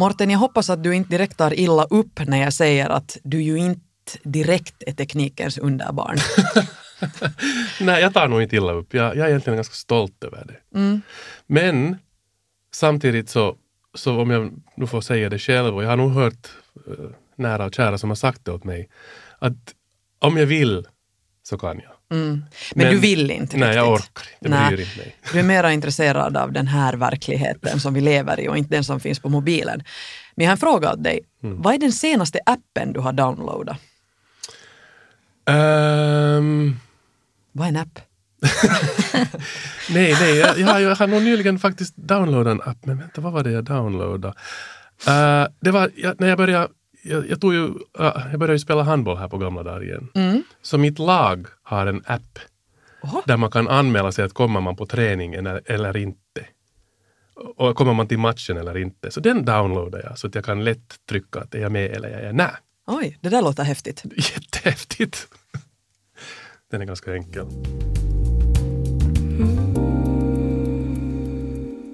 Morten, jag hoppas att du inte direkt tar illa upp när jag säger att du ju inte direkt är teknikens underbarn. Nej, jag tar nog inte illa upp. Jag, jag är egentligen ganska stolt över det. Mm. Men samtidigt så, så om jag nu får säga det själv och jag har nog hört uh, nära och kära som har sagt det åt mig att om jag vill så kan jag. Mm. Men, Men, du vill inte Nej, riktigt. jag orkar inte. Nej. bryr inte mig. Du är mera intresserad av den här verkligheten som vi lever i och inte den som finns på mobilen. Men jag har en fråga åt dig. Mm. Vad är den senaste appen du har downloadat? Ehm, Vad är en app? nej, nej, jag, jag, jag har nog nyligen faktiskt downloadat en app, men vänta, vad var det jag downloadade? Eh, det var jag, när jag började, jag, jag, tog ju, uh, jag började ju spela handboll här på gamla dagar igen. Mm. Så mitt lag har en app Oho. där man kan anmäla sig att kommer man på träning eller, inte. Och kommer man till matchen eller inte. Så den downloadar jag så att jag kan lätt trycka att är jag med eller jag är nej. Oj, det där låter häftigt. Jättehäftigt. Den är ganska enkel.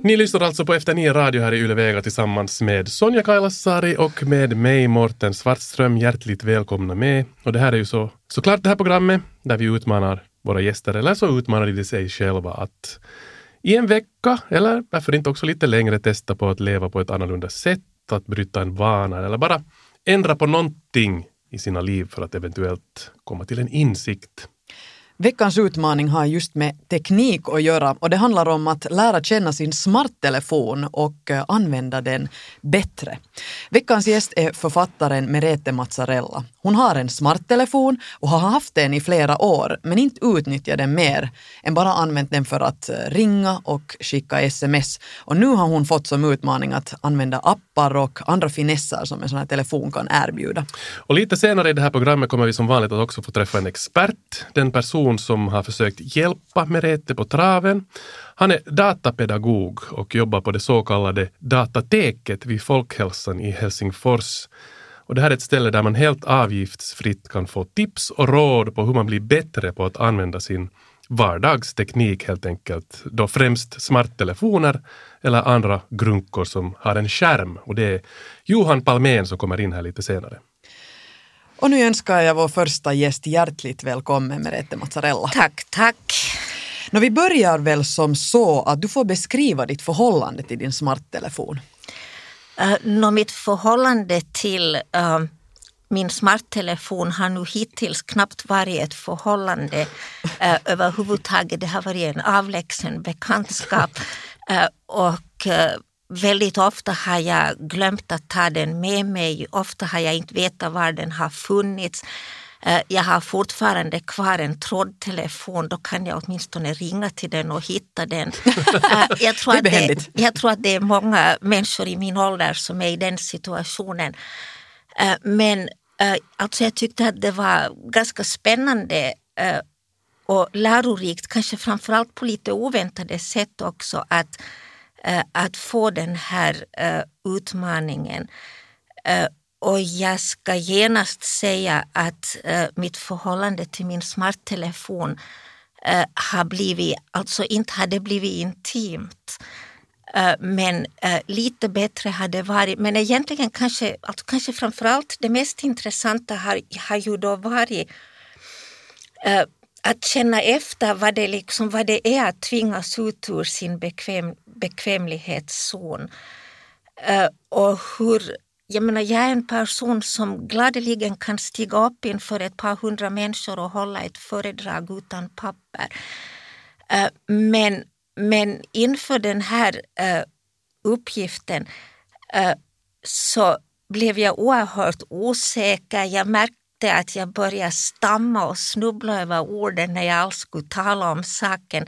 Ni lyssnar alltså på Efter nio radio här i Yle Vega tillsammans med Sonja Kailasari och med mig Morten Svartström. Hjärtligt välkomna med. Och det här är ju så, såklart det här programmet där vi utmanar våra gäster, eller så utmanar de sig själva att i en vecka, eller varför inte också lite längre, testa på att leva på ett annorlunda sätt, att bryta en vana eller bara ändra på någonting i sina liv för att eventuellt komma till en insikt. Veckans utmaning har just med teknik att göra och det handlar om att lära känna sin smarttelefon och eh, använda den bättre. Veckans gäst är författaren Merete Mazzarella. Hon har en smarttelefon och har haft den i flera år men inte utnyttjat den mer än bara använt den för att eh, ringa och skicka sms. Och nu har hon fått som utmaning att använda appar och andra finesser som en sån här telefon kan erbjuda. Och lite senare i det här programmet kommer vi som vanligt att också få träffa en expert, den person som har försökt hjälpa Merete på traven. Han är datapedagog och jobbar på det så kallade datateket vid Folkhälsan i Helsingfors. Och det här är ett ställe där man helt avgiftsfritt kan få tips och råd på hur man blir bättre på att använda sin vardagsteknik helt enkelt. Då främst smarttelefoner eller andra grunkor som har en skärm. Och det är Johan Palmén som kommer in här lite senare. Och nu önskar jag vår första gäst hjärtligt välkommen Merete Mazzarella. Tack, tack. Nå, vi börjar väl som så att du får beskriva ditt förhållande till din smarttelefon. Uh, nå, mitt förhållande till uh, min smarttelefon har nu hittills knappt varit ett förhållande uh, överhuvudtaget. Det har varit en avlägsen bekantskap. Uh, och väldigt ofta har jag glömt att ta den med mig. Ofta har jag inte vetat var den har funnits. Uh, Jag har fortfarande kvar en trådtelefon, då kan jag åtminstone ringa till den och hitta den. Uh, Jag tror, Det är att det, jag tror att det är många människor i min ålder som är i den situationen. Eh, Men eh, alltså jag tyckte att det var ganska spännande eh, och lärorikt, kanske framförallt på lite oväntade sätt också, att, eh, Eh, att få den här eh, utmaningen. Eh, och jag ska genast säga att mitt förhållande till min smarttelefon har blivit, alltså inte hade blivit intimt. Men lite bättre hade varit, men egentligen kanske, alltså kanske framförallt det mest intressanta har, har ju då varit att känna efter vad det, liksom, vad det är att tvingas ut ur sin bekväm, bekvämlighetszon. Eh, och hur, jag menar jag är en person som gladeligen kan stiga upp inför ett par hundra människor och hålla ett föredrag utan papper. Eh, men, men inför den här eh, uppgiften så blev jag oerhört osäker. Jag märkte att jag började stamma och snubbla över orden när jag alls skulle tala om saken.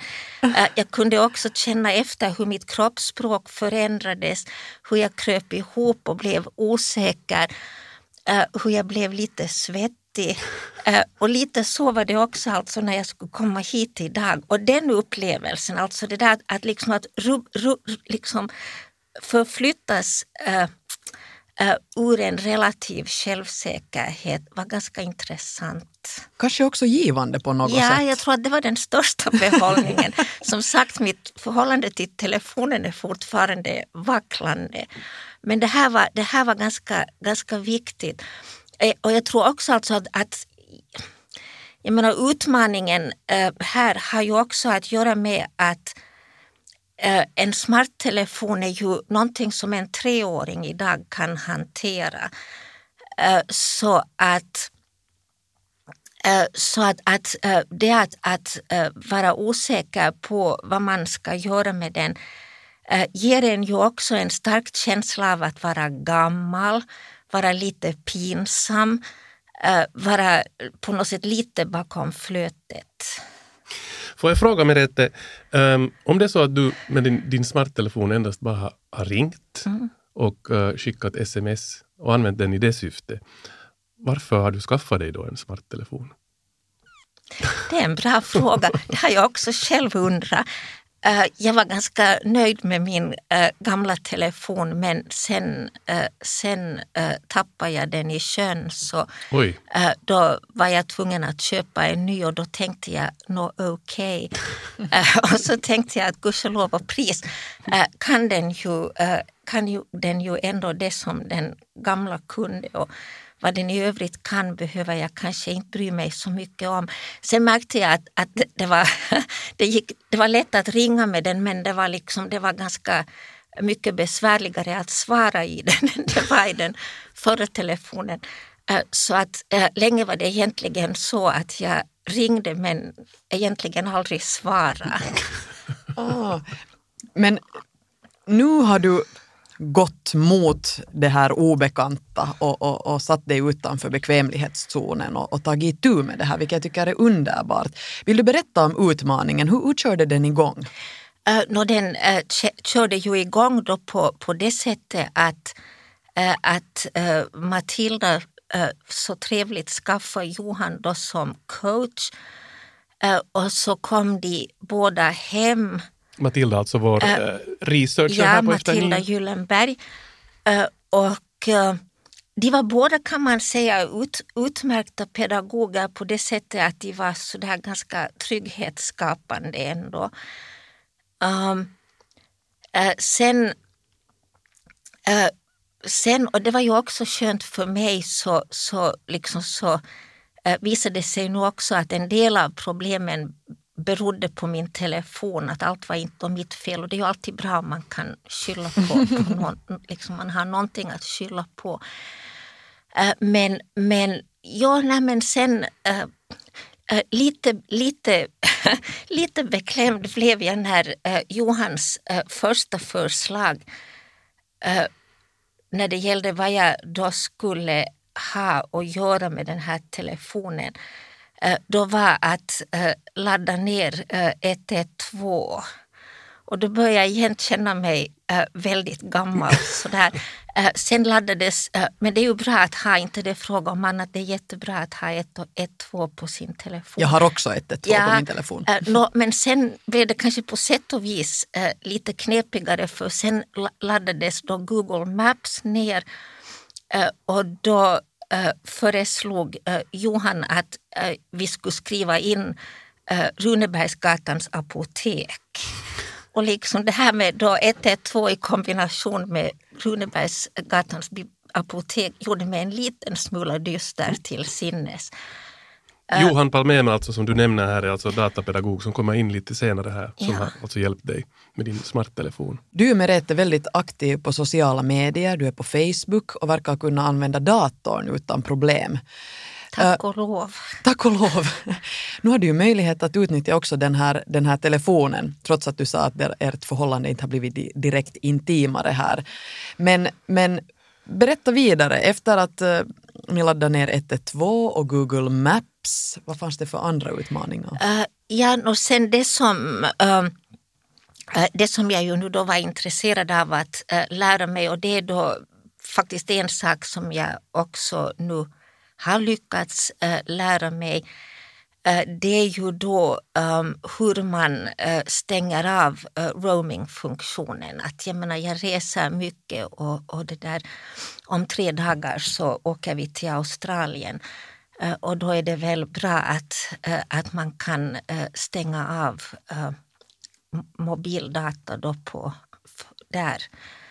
Jag kunde också känna efter hur mitt kroppsspråk förändrades, hur jag kröp ihop och blev osäker, hur jag blev lite svettig. Och lite så var det också alltså när jag skulle komma hit idag. Och den upplevelsen, alltså det där att liksom, att rub, rub, liksom förflyttas ur en relativ självsäkerhet var ganska intressant. Kanske också givande på något ja, sätt? Ja, jag tror att det var den största behållningen. Som sagt, mitt förhållande till telefonen är fortfarande vacklande. Men det här var, det här var ganska, ganska viktigt. Eh, och jag tror också alltså att, att jag menar, utmaningen äh, här har ju också att göra med att äh, Eh, en smarttelefon är ju någonting som en treåring idag kan hantera. Eh, så att eh, så att, att det att, att vara osäker på vad man ska göra med den ger en ju också en stark känsla av att vara gammal, vara lite pinsam, vara på något sätt lite bakom flötet. Får jag fråga Merete, um, om det är så att du med din, din smarttelefon endast bara har, har ringt mm. och uh, skickat sms och använt den i det syftet, varför har du skaffat dig då en smarttelefon? Det är en bra fråga. Det har jag också själv undrat. Uh, jag var ganska nöjd med min uh, gamla telefon men sen, uh, sen tappade jag den i sjön så då var jag tvungen att köpa en ny och då tänkte jag no okej. Okay. och så tänkte jag att gudskelov och pris kan den ju, kan ju den ju ändå det som den gamla kunde. Och, vad den i övrigt kan behöver jag kanske inte bry mig så mycket om. Sen märkte jag att, att det, var, det, gick, det var lätt att ringa med den men det var, liksom, det var ganska mycket besvärligare att svara i den än det var i den förra telefonen. Eh, så att eh, länge var det egentligen så att jag ringde men egentligen aldrig svarade. Oh, men nu har du gått mot det här obekanta och, och, och satt dig utanför bekvämlighetszonen och, och tagit tur med det här, vilket jag tycker är underbart. Vill du berätta om utmaningen? Hur, hur körde den igång? Eh, uh, no, den uh, körde ju igång då på, på det sättet att, uh, att uh, Matilda uh, så trevligt skaffade Johan då som coach uh, och så kom de båda hem Matilda, alltså vår äh, researcher ja, här på Matilda Matilda Gyllenberg. Äh, och äh, de var båda kan man säga ut, utmärkta pedagoger på det sättet att de var sådär ganska trygghetsskapande ändå. Um, sen, sen, och det var ju också skönt för mig, så, så, liksom så visade det sig nu också att en del av problemen berodde på min telefon, att allt var inte mitt fel. Och det är ju alltid bra om man kan skylla på, på någon, liksom man har någonting att skylla på. Eh, men, men, ja, nej, men sen äh, lite, lite, lite beklämd blev jag när Johans första förslag när det gällde vad jag då skulle ha att göra med den här telefonen då var att eh, ladda ner 112. Eh, och då började jag igen känna mig väldigt gammal. Sådär. Sen laddades, men det är ju bra att ha, inte det fråga om annat, det är jättebra att ha 112 på sin telefon. Jag har också 112 ja, på min telefon. men sen blev det kanske på sätt och vis lite knepigare för sen laddades då Google Maps ner och då Eh, föreslog eh, Johan att eh, vi skulle skriva in Runebergsgatans apotek. Och liksom det här med då 112 i kombination med Runebergsgatans apotek gjorde mig en liten smula dyster till sinnes. Johan Palmén alltså som du nämner här är alltså datapedagog som kommer in lite senare här som ja. har alltså hjälpt dig med din smarttelefon. Du Merete är väldigt aktiv på sociala medier, du är på Facebook och verkar kunna använda datorn utan problem. Tack och lov. tack och lov. Nu har du ju möjlighet att utnyttja också den här, den här telefonen, trots att du sa att ert förhållande inte har blivit direkt intimare här. Men, men berätta vidare, efter att uh, ni laddade ner 112 och Google Maps, vad fanns det för andra utmaningar? Uh, ja, och sen det som uh, det som jag ju nu då var intresserad av att uh, lära mig och det är då faktiskt en sak som jag också nu har lyckats lära mig det är ju då um, hur man stänger av roamingfunktionen. Att jag menar, jag reser mycket och, och det där om tre dagar så åker vi till Australien. Uh, och då är det väl bra att, att man kan stänga av mobildata då på där.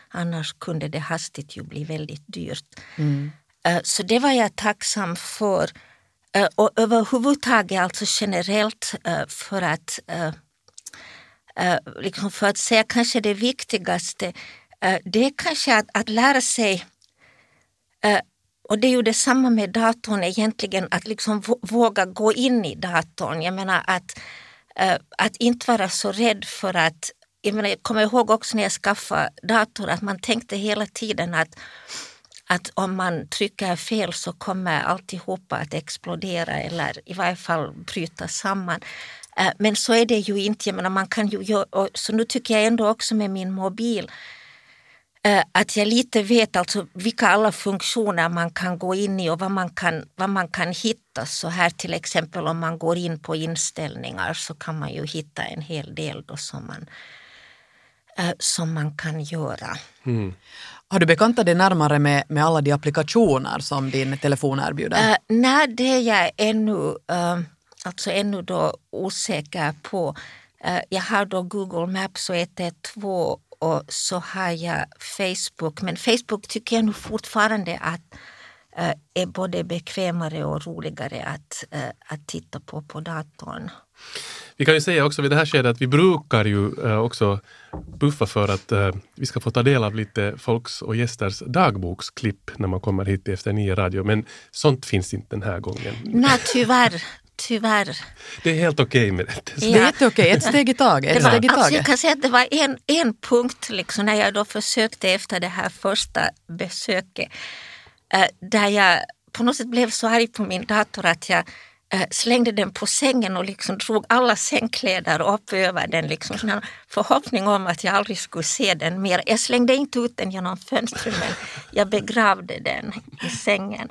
Annars kunde det hastigt ju bli väldigt dyrt. Mm. Så det var jag tacksam för. Eh, och överhuvudtaget alltså generellt eh, för att, eh, liksom för att säga kanske det viktigaste, det är kanske att, att lära sig och det är ju detsamma med datorn egentligen, att liksom våga gå in i datorn. Jag menar att, eh, att inte vara så rädd för att jag, menar, jag kommer ihåg också när jag skaffade dator att man tänkte hela tiden att att om man trycker fel så kommer alltihopa att explodera eller i varje fall bryta samman. Eh, men så är det ju inte. Jag menar, man kan ju så nu tycker jag ändå också med min mobil att jag lite vet alltså vilka alla funktioner man kan gå in i och vad man kan, vad man kan hitta. Så här till exempel om man går in på inställningar så kan man ju hitta en hel del då som man, eh, som man kan göra. Mm. Har du bekantat dig närmare med, med alla de applikationer som din telefon erbjuder? Uh, nej, det är jag ännu, uh, alltså ännu då osäker på. Uh, jag har då Google Maps och 112 och så har jag Facebook. Men Facebook tycker jag nu fortfarande att uh, är både bekvämare och roligare att, uh, att titta på på datorn. Vi kan ju säga också vid det här skedet att vi brukar ju eh, också buffa för att eh, vi ska få ta del av lite folks och gästers dagboksklipp när man kommer hit efter nio radio. Men sånt finns inte den här gången. Nej, tyvärr. Tyvärr. Det är helt okej okay med det. Ja. Det är jätteokej, ett steg i taget. Ett steg i taget. Alltså jag kan säga att det var en, en punkt liksom, när jag då försökte efter det här första besöket äh, där jag på något sätt blev så arg på min dator att jag Eh, slängde den på sängen och liksom drog alla sängkläder upp över den. Liksom, sån förhoppning om att jag aldrig skulle se den mer. Jag slängde inte ut den genom fönstret men jag begravde den i sängen.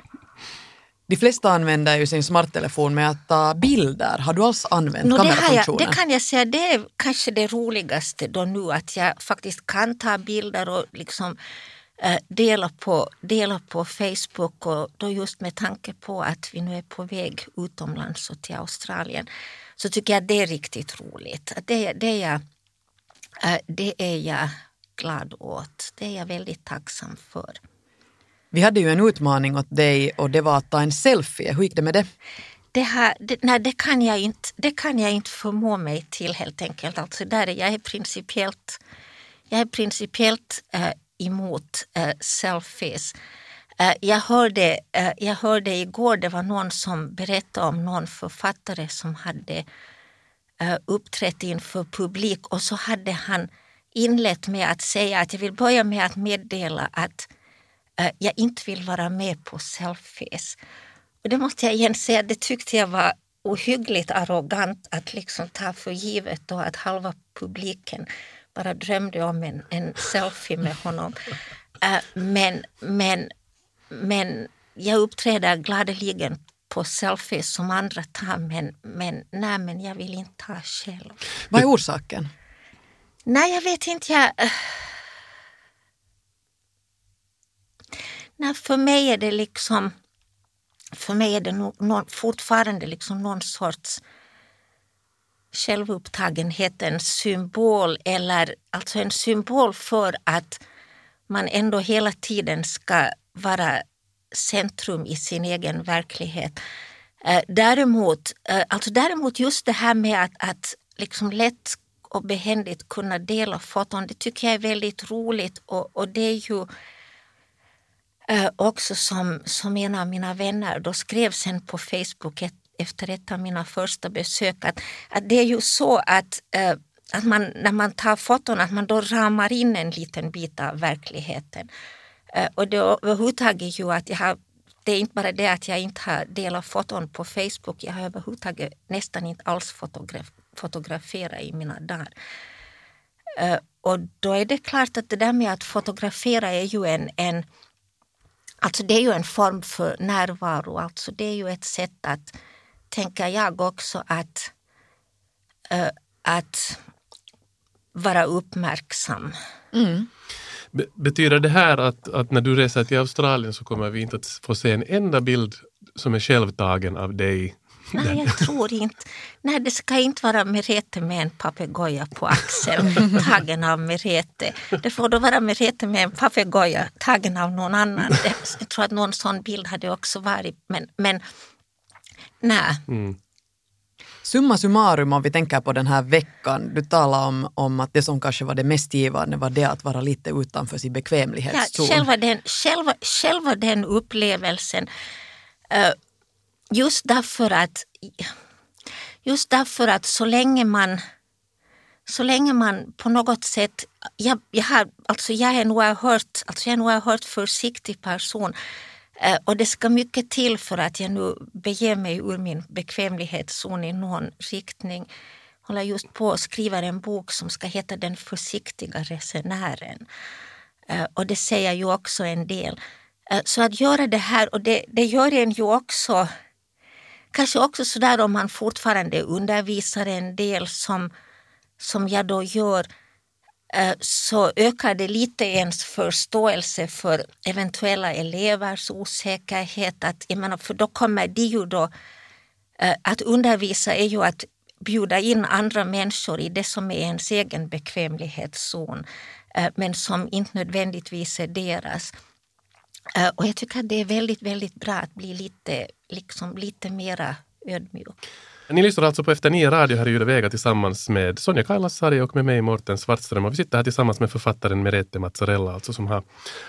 De flesta använder ju sin smarttelefon med att ta bilder. Har du alls använt no, kamerafunktionen? Det, det kan jag säga, det är kanske det roligaste då nu att jag faktiskt kan ta bilder och liksom Eh, dela på, dela på Facebook och då just med tanke på att vi nu är på väg utomlands och till Australien så tycker jag det är riktigt roligt. Det, det, är jag, eh, det är jag glad åt. Det är jag väldigt tacksam för. Vi hade ju en utmaning åt dig och det var att ta en selfie. Hur gick det med det? Det, här, det, nej, det, kan jag inte, det kan jag inte förmå mig till helt enkelt. Alltså där jag är principiellt, jag är principiellt eh, emot äh, selfies. Eh, jag, hörde, eh, jag hörde igår, det var någon som berättade om någon författare som hade uppträtt inför publik och så hade han inlett med att säga att jag vill börja med att meddela att jag inte vill vara med på selfies. Och det måste jag igen säga, det tyckte jag var ohyggligt arrogant att liksom ta för givet då att halva publiken bara drömde om en, en selfie med honom. Uh, men, men, men jag uppträder gladeligen på selfies som andra tar men, men, nej, men jag vill inte ta själv. Vad är orsaken? Nej, jag vet inte. Jag, nej, för mig är det liksom för mig är det no, no, fortfarande liksom någon sorts självupptagenhet en symbol eller alltså en symbol för att man ändå hela tiden ska vara centrum i sin egen verklighet. Eh, däremot, eh, alltså däremot just det här med att, att liksom lätt och behändigt kunna dela foton, det tycker jag är väldigt roligt och, och det är ju eh, också som, som en av mina vänner då skrev sen på Facebook ett efter ett av mina första besök att, att det är ju så att, eh, att man, när man tar foton att man då ramar in en liten bit av verkligheten. Eh, och det överhuvudtaget ju att jag har det är inte bara det att jag inte har delat foton på Facebook, jag har överhuvudtaget nästan inte alls fotograf, fotograferat i mina dagar. Uh, och då är det klart att det där med att fotografera är ju en, en Alltså det är ju en form för närvaro, alltså det är ju ett sätt att tänker jag också att, uh, att vara uppmärksam. Mm. Betyder det här att, att när du reser till Australien så kommer vi inte att få se en enda bild som är självtagen av dig Nej, jag tror inte. Nej, det ska inte vara Merete med en papegoja på axeln tagen av Merete. Det får då vara Merete med en papegoja tagen av någon annan. Jag tror att någon sån bild hade också varit, men, men nej. Mm. Summa summarum om vi tänker på den här veckan, du talar om, om att det som kanske var det mest givande var det att vara lite utanför sin bekvämlighetszon. Ja, själva, den, själva, själva den upplevelsen uh, just därför att just därför att så länge man så länge man på något sätt, jag, jag, har, alltså jag är en oerhört, alltså jag är en oerhört försiktig person eh, och det ska mycket till för att jag nu beger mig ur min bekvämlighetszon i någon riktning. Jag håller just på att skriva en bok som ska heta Den försiktiga resenären. Eh, och det säger ju också en del. Eh, så att göra det här, och det, det gör en ju också Kanske också sådär om man fortfarande undervisar en del som, som jag då gör eh, så ökar det lite ens förståelse för eventuella elevers osäkerhet. Att, jag menar, för då kommer det ju då, eh, att undervisa är ju att bjuda in andra människor i det som är ens egen bekvämlighetszon eh, men som inte nödvändigtvis är deras. Eh, och jag tycker att det är väldigt, väldigt bra att bli lite, liksom, lite mera ödmjuk. Ni lyssnar alltså på Efter nio radio här i Yle tillsammans med Sonja Kailasari och med mig Morten Svartström. Och vi sitter här tillsammans med författaren Merete Mazzarella alltså, som har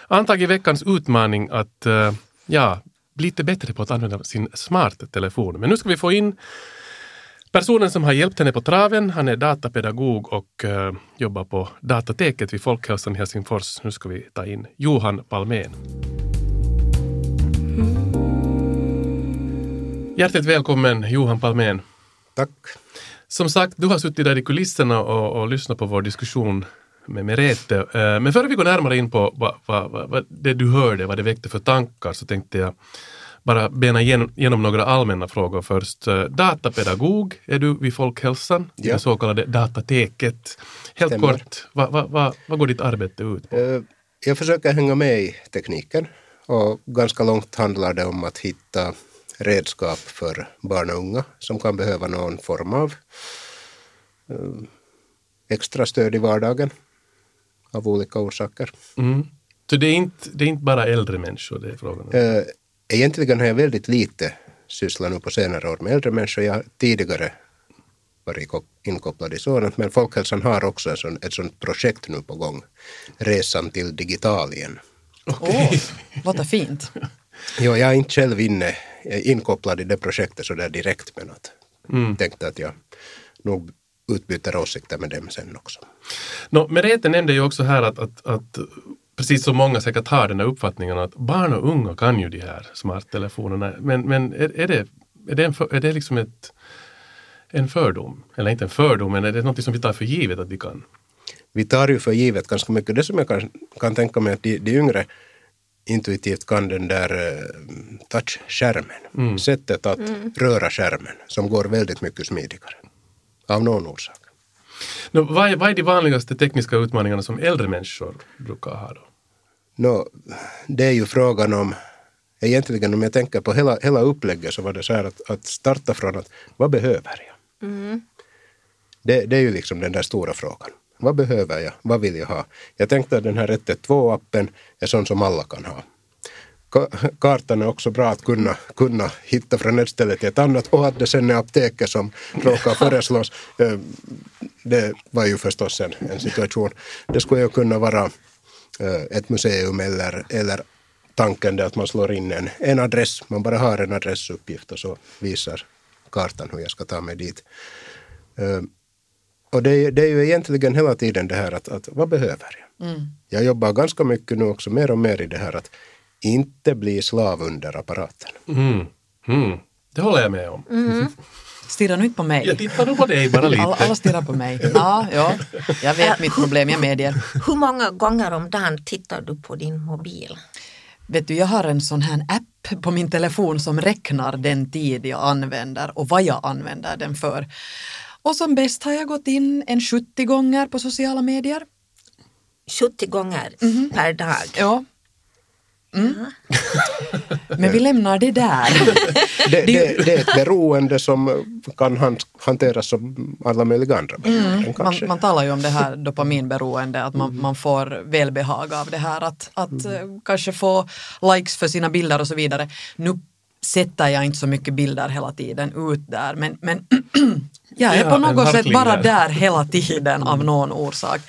antagit veckans utmaning att eh, ja, bli lite bättre på att använda sin smarttelefon. Men nu ska vi få in Personen som har hjälpt henne på traven, han är datapedagog och uh, jobbar på Datateket vid Folkhälsan i Helsingfors. Nu ska vi ta in Johan Palmén. Hjärtligt välkommen Johan Palmén. Tack. Som sagt, du har suttit där i kulisserna och, och lyssnat på vår diskussion med Merete. Eh, men före vi går närmare in på vad, vad, vad, det du hörde, vad det väckte för tankar, så tänkte jag bara bena igenom, igenom några allmänna frågor först. Eh, datapedagog är du vid Folkhälsan, ja. det så kallade datateket. Helt Stämmer. kort, vad, går ditt arbete ut på? Eh, jag försöker hänga med i tekniken och ganska långt handlar det om att hitta redskap för barn och unga som kan behöva någon form av uh, extra stöd i vardagen av olika orsaker. Mm. Så det är, inte, det är inte bara äldre människor det är frågan om? Uh, egentligen har jag väldigt lite sysslat nu på senare år med äldre människor. Jag har tidigare varit inkopplad i sådant, men Folkhälsan har också ett sånt, ett sånt projekt nu på gång, Resan till Digitalien. Okay. Oh, låter fint. Jo, jag är inte själv inne, inkopplad i det projektet så där direkt men att mm. tänkte att jag nog utbyter åsikter med dem sen också. No, Merete nämnde ju också här att, att, att precis som många säkert har den här uppfattningen att barn och unga kan ju de här smarttelefonerna. Men, men är, är, det, är, det en för, är det liksom ett, en fördom? Eller inte en fördom, men är det något som vi tar för givet att de kan? Vi tar ju för givet ganska mycket. Det som jag kan, kan tänka mig att de, de yngre intuitivt kan den där uh, touchskärmen, mm. sättet att mm. röra skärmen, som går väldigt mycket smidigare. Av någon orsak. No, vad, är, vad är de vanligaste tekniska utmaningarna som äldre människor brukar ha? Då? No, det är ju frågan om, egentligen om jag tänker på hela, hela upplägget så var det så här att, att starta från att vad behöver jag? Mm. Det, det är ju liksom den där stora frågan. Vad behöver jag? Vad vill jag ha? Jag tänkte att den här 112-appen är sån som alla kan ha. Kartan är också bra att kunna, kunna hitta från ett ställe till ett annat och att det sen är apoteket som råkar föreslås. Eh, det var ju förstås en, en situation. Det skulle ju kunna vara eh, ett museum eller, eller tanken är att man slår in en, en adress. Man bara har en adressuppgift och så visar kartan hur jag ska ta mig dit. Och det är, det är ju egentligen hela tiden det här att, att vad behöver jag? Mm. Jag jobbar ganska mycket nu också mer och mer i det här att inte bli slav under apparaten. Mm. Mm. Det håller jag med om. Mm. Stirra nu inte på mig. Jag tittar nog på dig bara lite. Alla, alla stirrar på mig. Ja, ja, jag vet mitt problem, jag medger. Hur många gånger om dagen tittar du på din mobil? vet du, jag har en sån här app på min telefon som räknar den tid jag använder och vad jag använder den för. Och som bäst har jag gått in en 70 gånger på sociala medier. 70 gånger per dag. Ja. Mm. Men vi lämnar det där. Det, det, det är ett beroende som kan han- hanteras som alla möjliga andra Mm. Man, man talar ju om det här dopaminberoende, att man, man får välbehag av det här, att, att eh, kanske få likes för sina bilder och så vidare. Nu sätter jag inte så mycket bilder hela tiden ut där, men, men jag är Ja, på något sätt bara där. där hela tiden av någon orsak.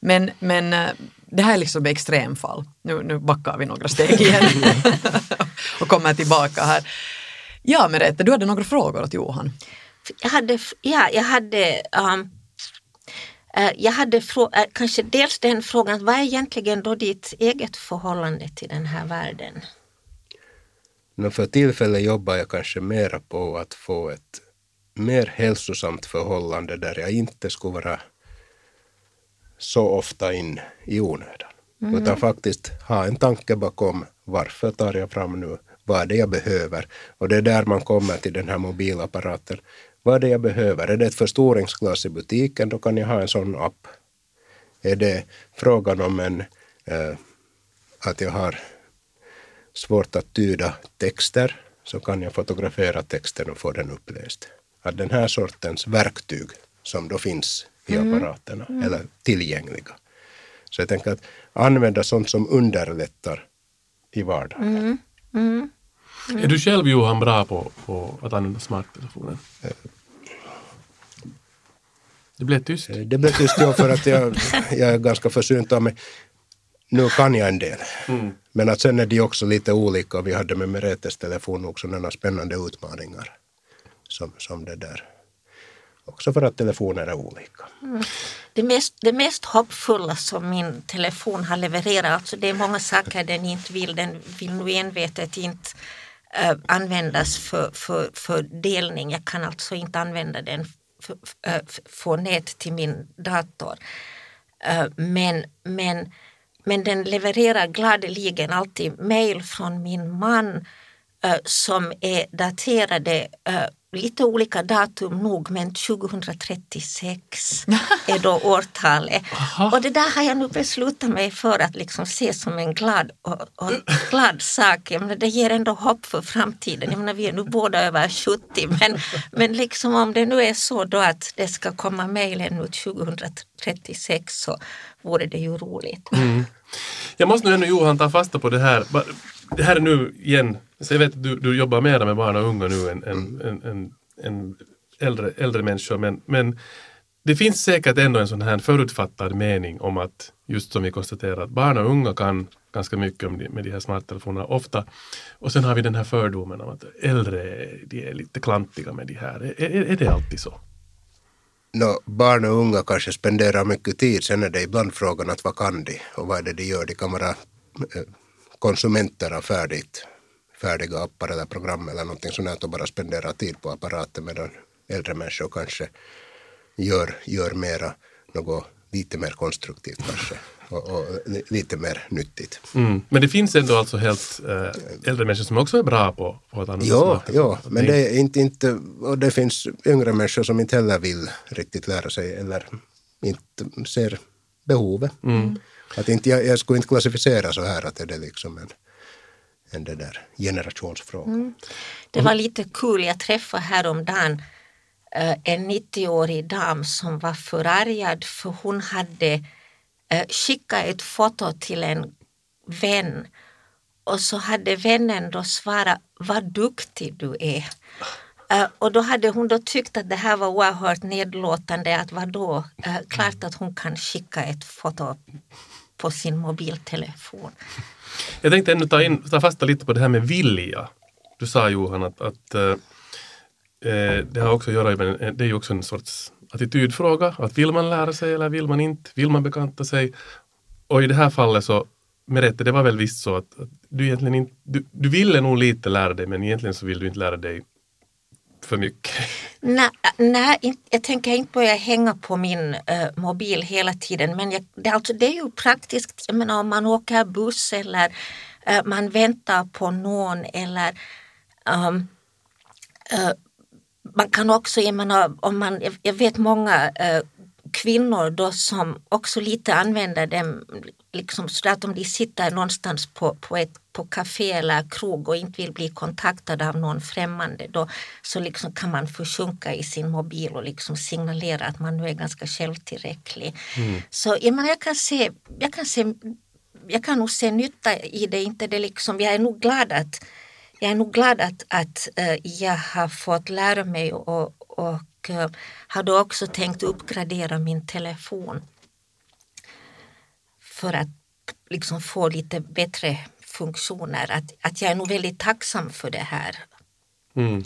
Men, men eh, det här är liksom extremfall. Nu, nu backar vi några steg igen och kommer tillbaka här. Ja, Merete, du hade några frågor åt Johan. Jag hade, ja, jag hade, um, eh, jag hade frå- eh, kanske dels den frågan, vad är egentligen då ditt eget förhållande till den här världen? Men för tillfället jobbar jag kanske mera på att få ett mer hälsosamt förhållande där jag inte skulle vara så ofta in i onödan. Utan faktiskt ha en tanke bakom varför tar jag fram nu, vad är det jag behöver? Och det är där man kommer till den här mobilapparaten. Vad är det jag behöver? Är det ett förstoringsglas i butiken, då kan jag ha en sån app. Är det frågan om en, eh, att jag har svårt att tyda texter så kan jag fotografera texten och få den uppläst. Att den här sortens verktyg som då finns i apparaterna eller tillgängliga. Så jag tänker att använda sånt som underlättar i vardagen. Är du själv Johan bra på, på att använda smarttelefonen? Det blev tyst. Eh, Det blev tyst jag för att jag, jag är ganska försynt av mig. Nu kan jag en del. Men att sen är de också lite olika. Vi hade med Meretes telefon också några spännande utmaningar. Som, som det där. Också för att telefoner är olika. Det mest, det mest hoppfulla som min telefon har levererat, alltså det är många saker den inte vill, den vill nu envetet inte eh, användas för, för, för delning. Jag kan alltså inte använda den för, för, äh, få nät till min dator. Eh, men, men, men den levererar gladeligen alltid mejl från min man eh, som är daterade eh, lite olika datum nog men 2036 är då årtalet. Och det där har jag nu beslutat mig för att liksom se som en glad, och, och glad sak. Jag menar, det ger ändå hopp för framtiden. Jag menar, vi är nu båda över 70 men, men liksom om det nu är så då att det ska komma mejl ännu 2036 så vore det ju roligt. Jag måste nu ännu Johan ta fasta på det här. Det här är nu igen, så jag vet att du, du jobbar mer med barn och unga nu än, än, än, än, än äldre, äldre människor. Men, men det finns säkert ändå en sån här förutfattad mening om att just som vi konstaterar att barn och unga kan ganska mycket om de, med de här smarttelefonerna ofta. Och sen har vi den här fördomen om att äldre de är lite klantiga med de här. Är, är, är det alltid så? No, barn och unga kanske spenderar mycket tid, sen är det ibland frågan att vad kan de och vad är det de gör? De kan vara eh, konsumenter av färdigt, färdiga appar eller program eller någonting sånt och bara spendera tid på apparaten medan äldre människor kanske gör, gör mera något lite mer konstruktivt kanske och, och li- lite mer nyttigt. Mm. Men det finns ändå alltså helt äh, äldre människor som också är bra på, på att använda Ja, ja, men det är inte, inte, och det finns yngre människor som inte heller vill riktigt lära sig eller inte ser behovet. Att inte, jag, jag skulle inte klassificera så här att det är liksom en, en det där generationsfråga. Det var lite kul, jag träffade häromdagen eh, en 90-årig dam som var förargad för hon hade eh, skickat ett foto till en vän. Och så hade vännen då svarat vad duktig du är. Eh, och då hade hon då tyckt att det här var oerhört nedlåtande att vadå, klart att hon kan skicka ett foto på sin mobiltelefon. Jag tänkte ännu ta, in, ta fasta lite på det här med vilja. Du sa Johan att, att eh, eh det har också att göra med, eh, det är ju också en sorts attitydfråga. Att vill man lära sig eller vill man inte? Vill man bekanta sig? Och i det här fallet så, Merete, det var väl visst så att, att du egentligen inte, du, du ville nog lite lära dig men egentligen så vill du inte lära dig för mycket. Nej, nej jag tänker inte börja hänga på min eh, mobil hela tiden men jag, det, alltså, det är ju praktiskt, jag menar om man åker buss eller eh, man väntar på någon eller um, uh, man kan också, jag menar, om man, jag vet många uh, kvinnor då som också lite använder dem liksom så att om de sitter någonstans på, på ett på café eller krog och inte vill bli kontaktad av någon främmande då så liksom kan man försjunka i sin mobil och liksom signalera att man nu är ganska självtillräcklig. Mm. Så jag, menar, jag kan se, jag kan se jag kan nog se nytta i det, inte det liksom, jag är nog glad att jag är nog glad att, att uh, jag har fått lära mig och, och uh, har då också tänkt uppgradera min telefon för att liksom få lite bättre funktioner. Att, att jag är nog väldigt tacksam för det här. Mm.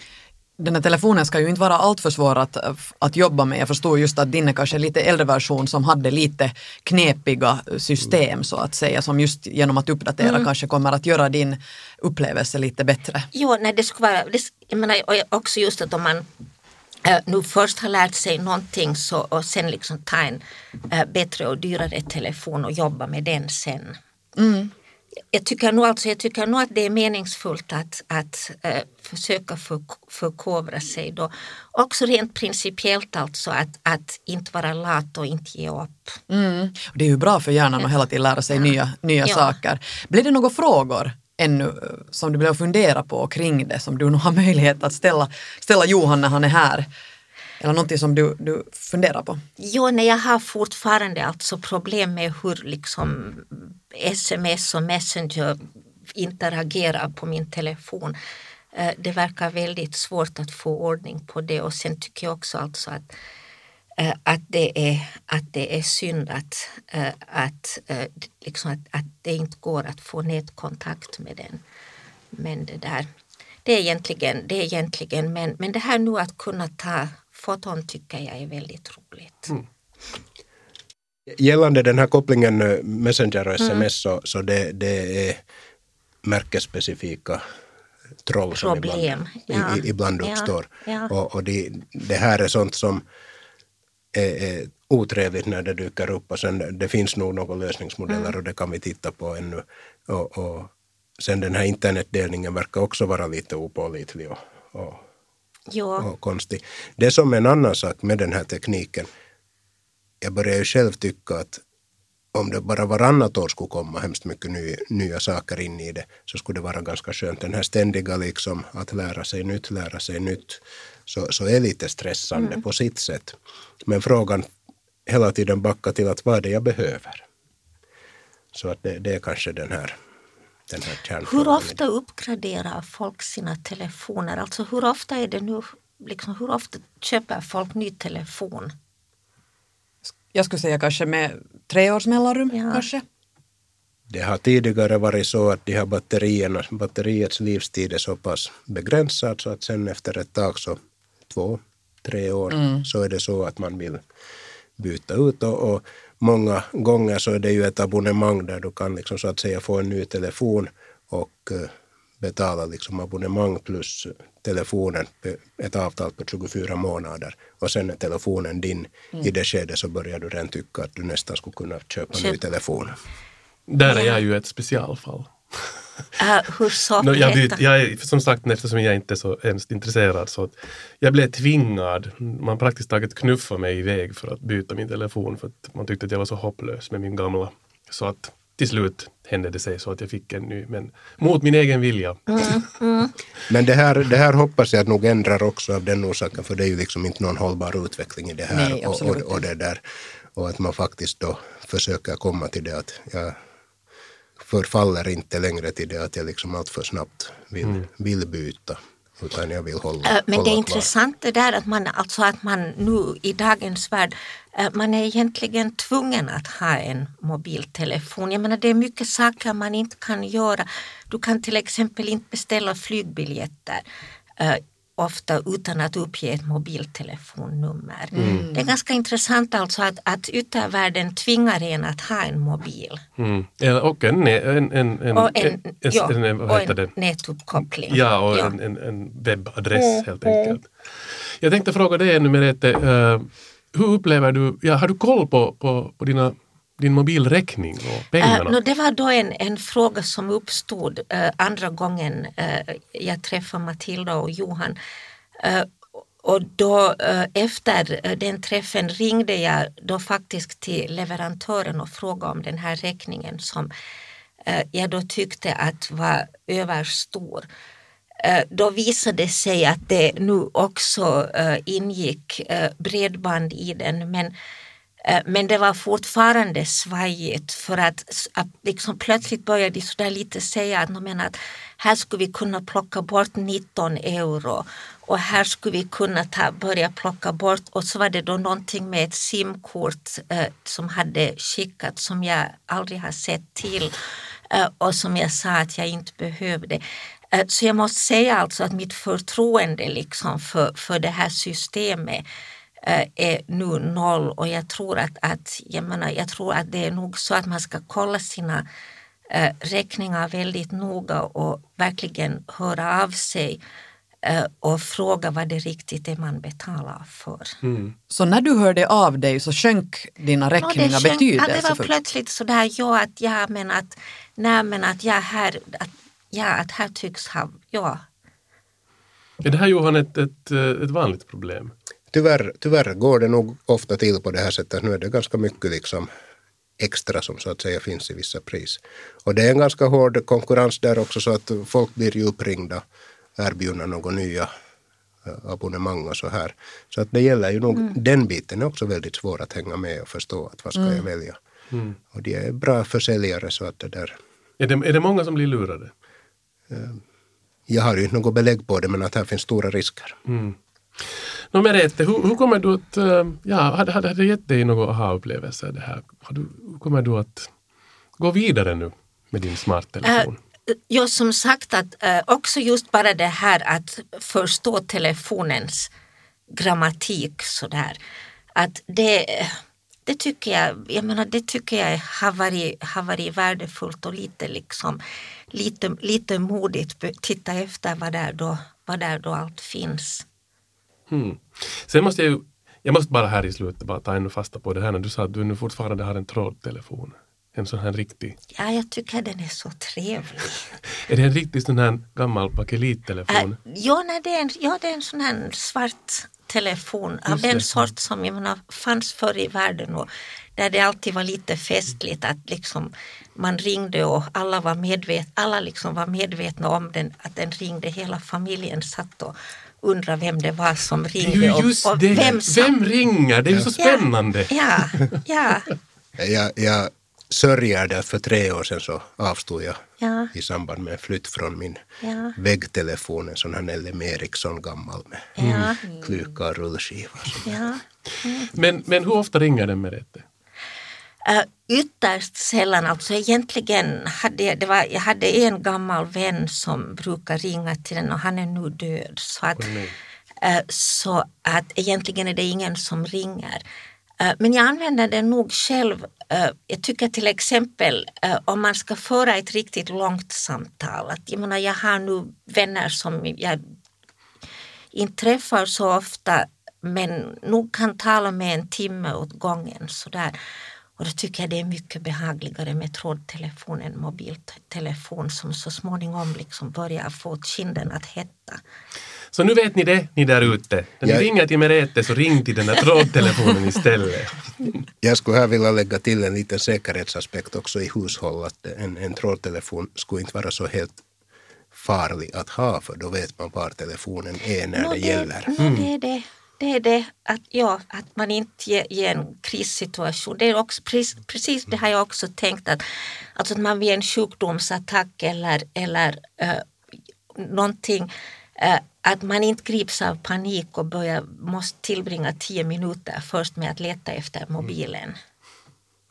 Den här telefonen ska ju inte vara alltför svår att, att jobba med. Jag förstår just att din är kanske lite äldre version som hade lite knepiga system mm. så att säga som just genom att uppdatera mm. kanske kommer att göra din upplevelse lite bättre. Jo, nej, det skulle vara, det, jag menar också just att om man nu först har lärt sig någonting så, och sen liksom ta en äh, bättre och dyrare telefon och jobba med den sen. Mm jag tycker nog alltså, jag tycker nog att det är meningsfullt att, att äh, försöka för, förkovra sig då. Också rent principiellt alltså att, att inte vara lat och inte ge upp. Mm. Det är ju bra för hjärnan att hela tiden lära sig ja. nya, nya ja. saker. Blir det några frågor ännu eh, som du behöver fundera på kring det som du nog har möjlighet att ställa, ställa Johan när han är här? Eller någonting som du, du funderar på? Jo, nej, jag har fortfarande alltså problem med hur liksom sms och messenger interagerar på min telefon. Eh, det verkar väldigt svårt att få ordning på det och sen tycker jag också alltså att att det är, att det är synd att, eh, att, liksom att, att det inte går att få nätkontakt med den. Men det där, det är egentligen, det är egentligen men, men det här nu att kunna ta foton tycker jag är väldigt roligt. Mm. Gällande den här kopplingen eh, Messenger och sms mm. så, så det, det är märkesspecifika troll som ibland, ja. i, ibland uppstår. Ja. Ja. Och, och det, det, här är sånt som är, är otrevligt när det dyker upp och sen det finns nog några lösningsmodeller mm. och det kan vi titta på ännu. Och, och sen den här internetdelningen verkar också vara lite opålitlig och, och och konstig. Det som är en annan sak med den här tekniken, jag börjar ju själv tycka att om det bara varannat år skulle komma hemskt mycket ny, nya saker in i det så skulle det vara ganska skönt. Den här ständiga liksom att lära sig nytt, lära sig nytt så, så är lite stressande mm. på sitt sätt. Men frågan hela tiden backa till att vad är det jag behöver? Så att det, det är kanske den här den här Hur ofta uppgraderar folk sina telefoner? Alltså hur ofta är det nu, liksom, hur ofta köper folk ny telefon? Jag skulle säga kanske med tre års mellanrum ja. kanske. Det har tidigare varit så att de här batterierna, batteriets livstid är så pass begränsad så att sen efter ett tag så två, tre år mm. så är det så att man vill byta ut och, och många gånger så är det ju ett abonnemang där du kan liksom så att säga få en ny telefon och eh, betala liksom abonnemang plus telefonen, ett avtal på 24 månader och sen är telefonen din. Mm. I det skedet så börjar du redan tycka att du nästan skulle kunna köpa en ny telefon. Där är jag ju ett specialfall. Uh, hur så? No, jag, jag är, som sagt, eftersom jag inte är så hemskt intresserad så att jag blev tvingad. Man praktiskt taget knuffade mig iväg för att byta min telefon för att man tyckte att jag var så hopplös med min gamla. Så att till slut hände det sig så att jag fick en ny, men mot min egen vilja. Mm, mm. men det här, det här hoppas jag nog ändrar också av den orsaken, för det är ju liksom inte någon hållbar utveckling i det här. Nej, och, och, och, det där. och att man faktiskt då försöker komma till det att jag förfaller inte längre till det att jag liksom allt för snabbt vill, mm. vill byta. Utan jag vill hålla, äh, Men hålla det är intressant det där att man, alltså att man nu i dagens värld, äh, man är egentligen tvungen att ha en mobiltelefon. Jag menar det är mycket saker man inte kan göra. Du kan till exempel inte beställa flygbiljetter äh, ofta utan att uppge ett mobiltelefonnummer. Mm. Det är ganska intressant alltså att, att yttervärlden tvingar en att ha en mobil. Mm. Och en, en, en, en, och en, ja, en, vad heter det? nätuppkoppling. Ja, och ja. En, en, webbadress mm. helt enkelt. Jag tänkte fråga dig ännu Merete, uh, hur upplever du, ja, har du koll på, på, på dina din mobilräkning och pengarna? Uh, no, det var då en, en fråga som uppstod uh, andra gången uh, jag träffade Matilda och Johan. och då efter den träffen ringde jag då faktiskt till leverantören och frågade om den här räkningen som jag då tyckte att var överstor. Då visade det sig att det nu också ingick bredband i den men Eh, Eh, men det var fortfarande svajigt för att, att liksom plötsligt började de sådär lite säga att, men att här skulle vi kunna plocka bort 19 euro och här skulle vi kunna ta, börja plocka bort och så var det då någonting med ett simkort eh, som hade skickats som jag aldrig har sett till eh, och som jag sa att jag inte behövde. Eh, så jag måste säga alltså att mitt förtroende liksom för, för det här systemet Eh, är nu noll och jag tror att, att, jag, menar, jag tror att det är nog så att man ska kolla sina äh, räkningar väldigt noga och verkligen höra av sig äh, och fråga vad det riktigt är man betalar för. Mm. Så när du hörde av dig så sjönk dina räkningar no, betydelsefullt? Ja, det var plötsligt sådär, ja att ja men att, nej men att jag här, att, ja att här tycks ha, ja. Är det här Johan ett, ett, ett vanligt problem? Tyvärr, tyvärr går det nog ofta till på det här sättet. Nu är det ganska mycket liksom extra som så att säga finns i vissa pris. Och det är en ganska hård konkurrens där också så att folk blir ju uppringda, erbjudna några nya eh, abonnemang och så här. Så att det gäller ju nog, mm. den biten är också väldigt svår att hänga med och förstå att vad ska mm. jag välja. Mm. Och de är bra försäljare så att det där. Är det, är det många som blir lurade? Eh, jag har ju inte något belägg på det men att här finns stora risker. Mm. No, Merete, hur, hur kommer du att, eh, ja, hade, hade det gett dig någon aha-upplevelser det här? hur kommer du att gå vidare nu med din smarttelefon? Uh, ja, som sagt att uh, också just bara det här att förstå telefonens grammatik sådär. Att det, det tycker jag, jag menar, det tycker jag har varit, har varit värdefullt och lite liksom lite, lite modigt titta efter vad där då, vad där då allt finns. Mm. Sen måste jag ju, jag måste bara här i slutet bara ta ännu fasta på det här när du sa att du nu fortfarande har en trådtelefon. En sån här riktig. Ja, jag tycker den är så trevlig. är det en riktig sån här gammal bakelittelefon? Äh, ja, nej, det är en, ja, det är en sån här svart telefon av den sort som jag menar, fanns förr i världen och där det alltid var lite festligt att liksom man ringde och alla var, medvet, alla liksom var medvetna om den, att den ringde. Hela familjen satt och undra vem det var som ringde. Och, och det. Vem, som... vem, ringer? Det är ju så spännande. Ja, ja. jag, jag sörjer det för tre år sedan så avstod jag ja. i samband med flytt från min ja. väggtelefon, en sån här LM Ericsson gammal med ja. kluka och rullskiva. Ja. Mm. Men, men hur ofta ringer den Merete? Uh, ytterst sällan, alltså egentligen hade jag, det var, jag hade en gammal vän som brukar ringa till den och han är nu död. Så att, uh, så att egentligen är det ingen som ringer. Uh, men jag använder den nog själv. Jag tycker till exempel om man ska föra ett riktigt långt samtal. Att, jag, menar, jag har nu vänner som jag inte träffar så ofta men nog kan tala med en timme åt gången. Sådär. Och då tycker jag det är mycket behagligare med trådtelefon än mobiltelefon som så småningom liksom börjar få kinden att hetta. Så nu vet ni det, ni där ute. När ni jag... ringer till Merete så ring till den där trådtelefonen istället. Jag skulle här vilja lägga till en liten säkerhetsaspekt också i hushåll. Att en, en trådtelefon skulle inte vara så helt farlig att ha för då vet man var telefonen är när no, det, det gäller. No, mm. det är det det är det att, ja, att man inte ger, ger en krissituation. Det är också, precis, precis det har jag också tänkt att, alltså att man vid en sjukdomsattack eller, eller uh, någonting uh, att man inte grips av panik och börjar, måste tillbringa tio minuter först med att leta efter mobilen. Mm.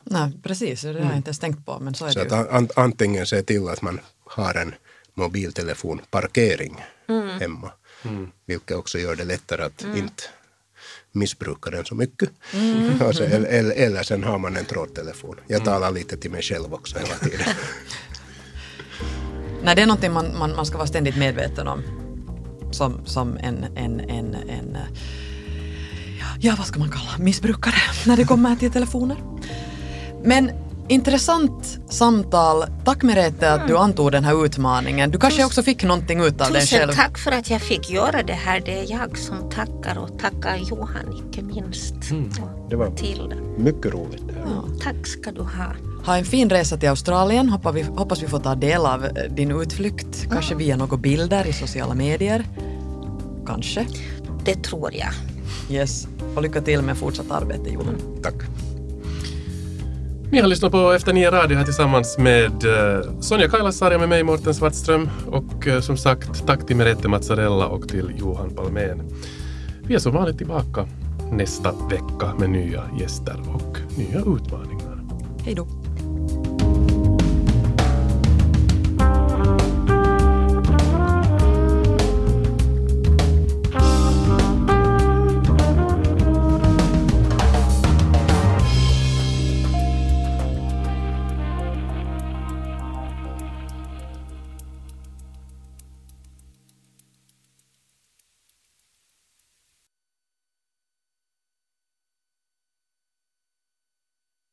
Nej, precis, det har jag inte ens tänkt på. Men så är så det att an, antingen se till att man har en mobiltelefonparkering mm. hemma, mm. vilket också gör det lättare att mm. inte missbrukar den så mycket. Mm. Alltså, eller, eller sen har man en trådtelefon. Jag talar lite till mig själv också hela tiden. Nej, det är någonting man, man, man ska vara ständigt medveten om. Som, som en, en, en, en, ja vad ska man kalla missbrukare när det kommer till telefoner. Men intressant samtal. Tack Merete att du antog den här utmaningen. Du kanske också fick någonting ut av den Tusen själv. tack för att jag fick göra det här. Det är jag som tackar och tackar Johan icke minst. Och Det var Matilda. mycket roligt. Här. Tack ska du ha. Ha en fin resa till Australien. Hoppas vi, hoppas vi får ta del av eh, din utflykt. Kanske via några bilder i sociala medier. Kanske. Det tror jag. Yes. Och lycka till med fortsatt arbete Johan. Tack. Ni har lyssnat på Efter nio radio här tillsammans med eh, Sonja Kailasarja med mig, Mårten Svartström. Och eh, som sagt, tack till Merete Mazzarella och till Johan Palmén. Vi är som vanligt tillbaka nästa vecka med nya gäster och nya utmaningar. Hej då.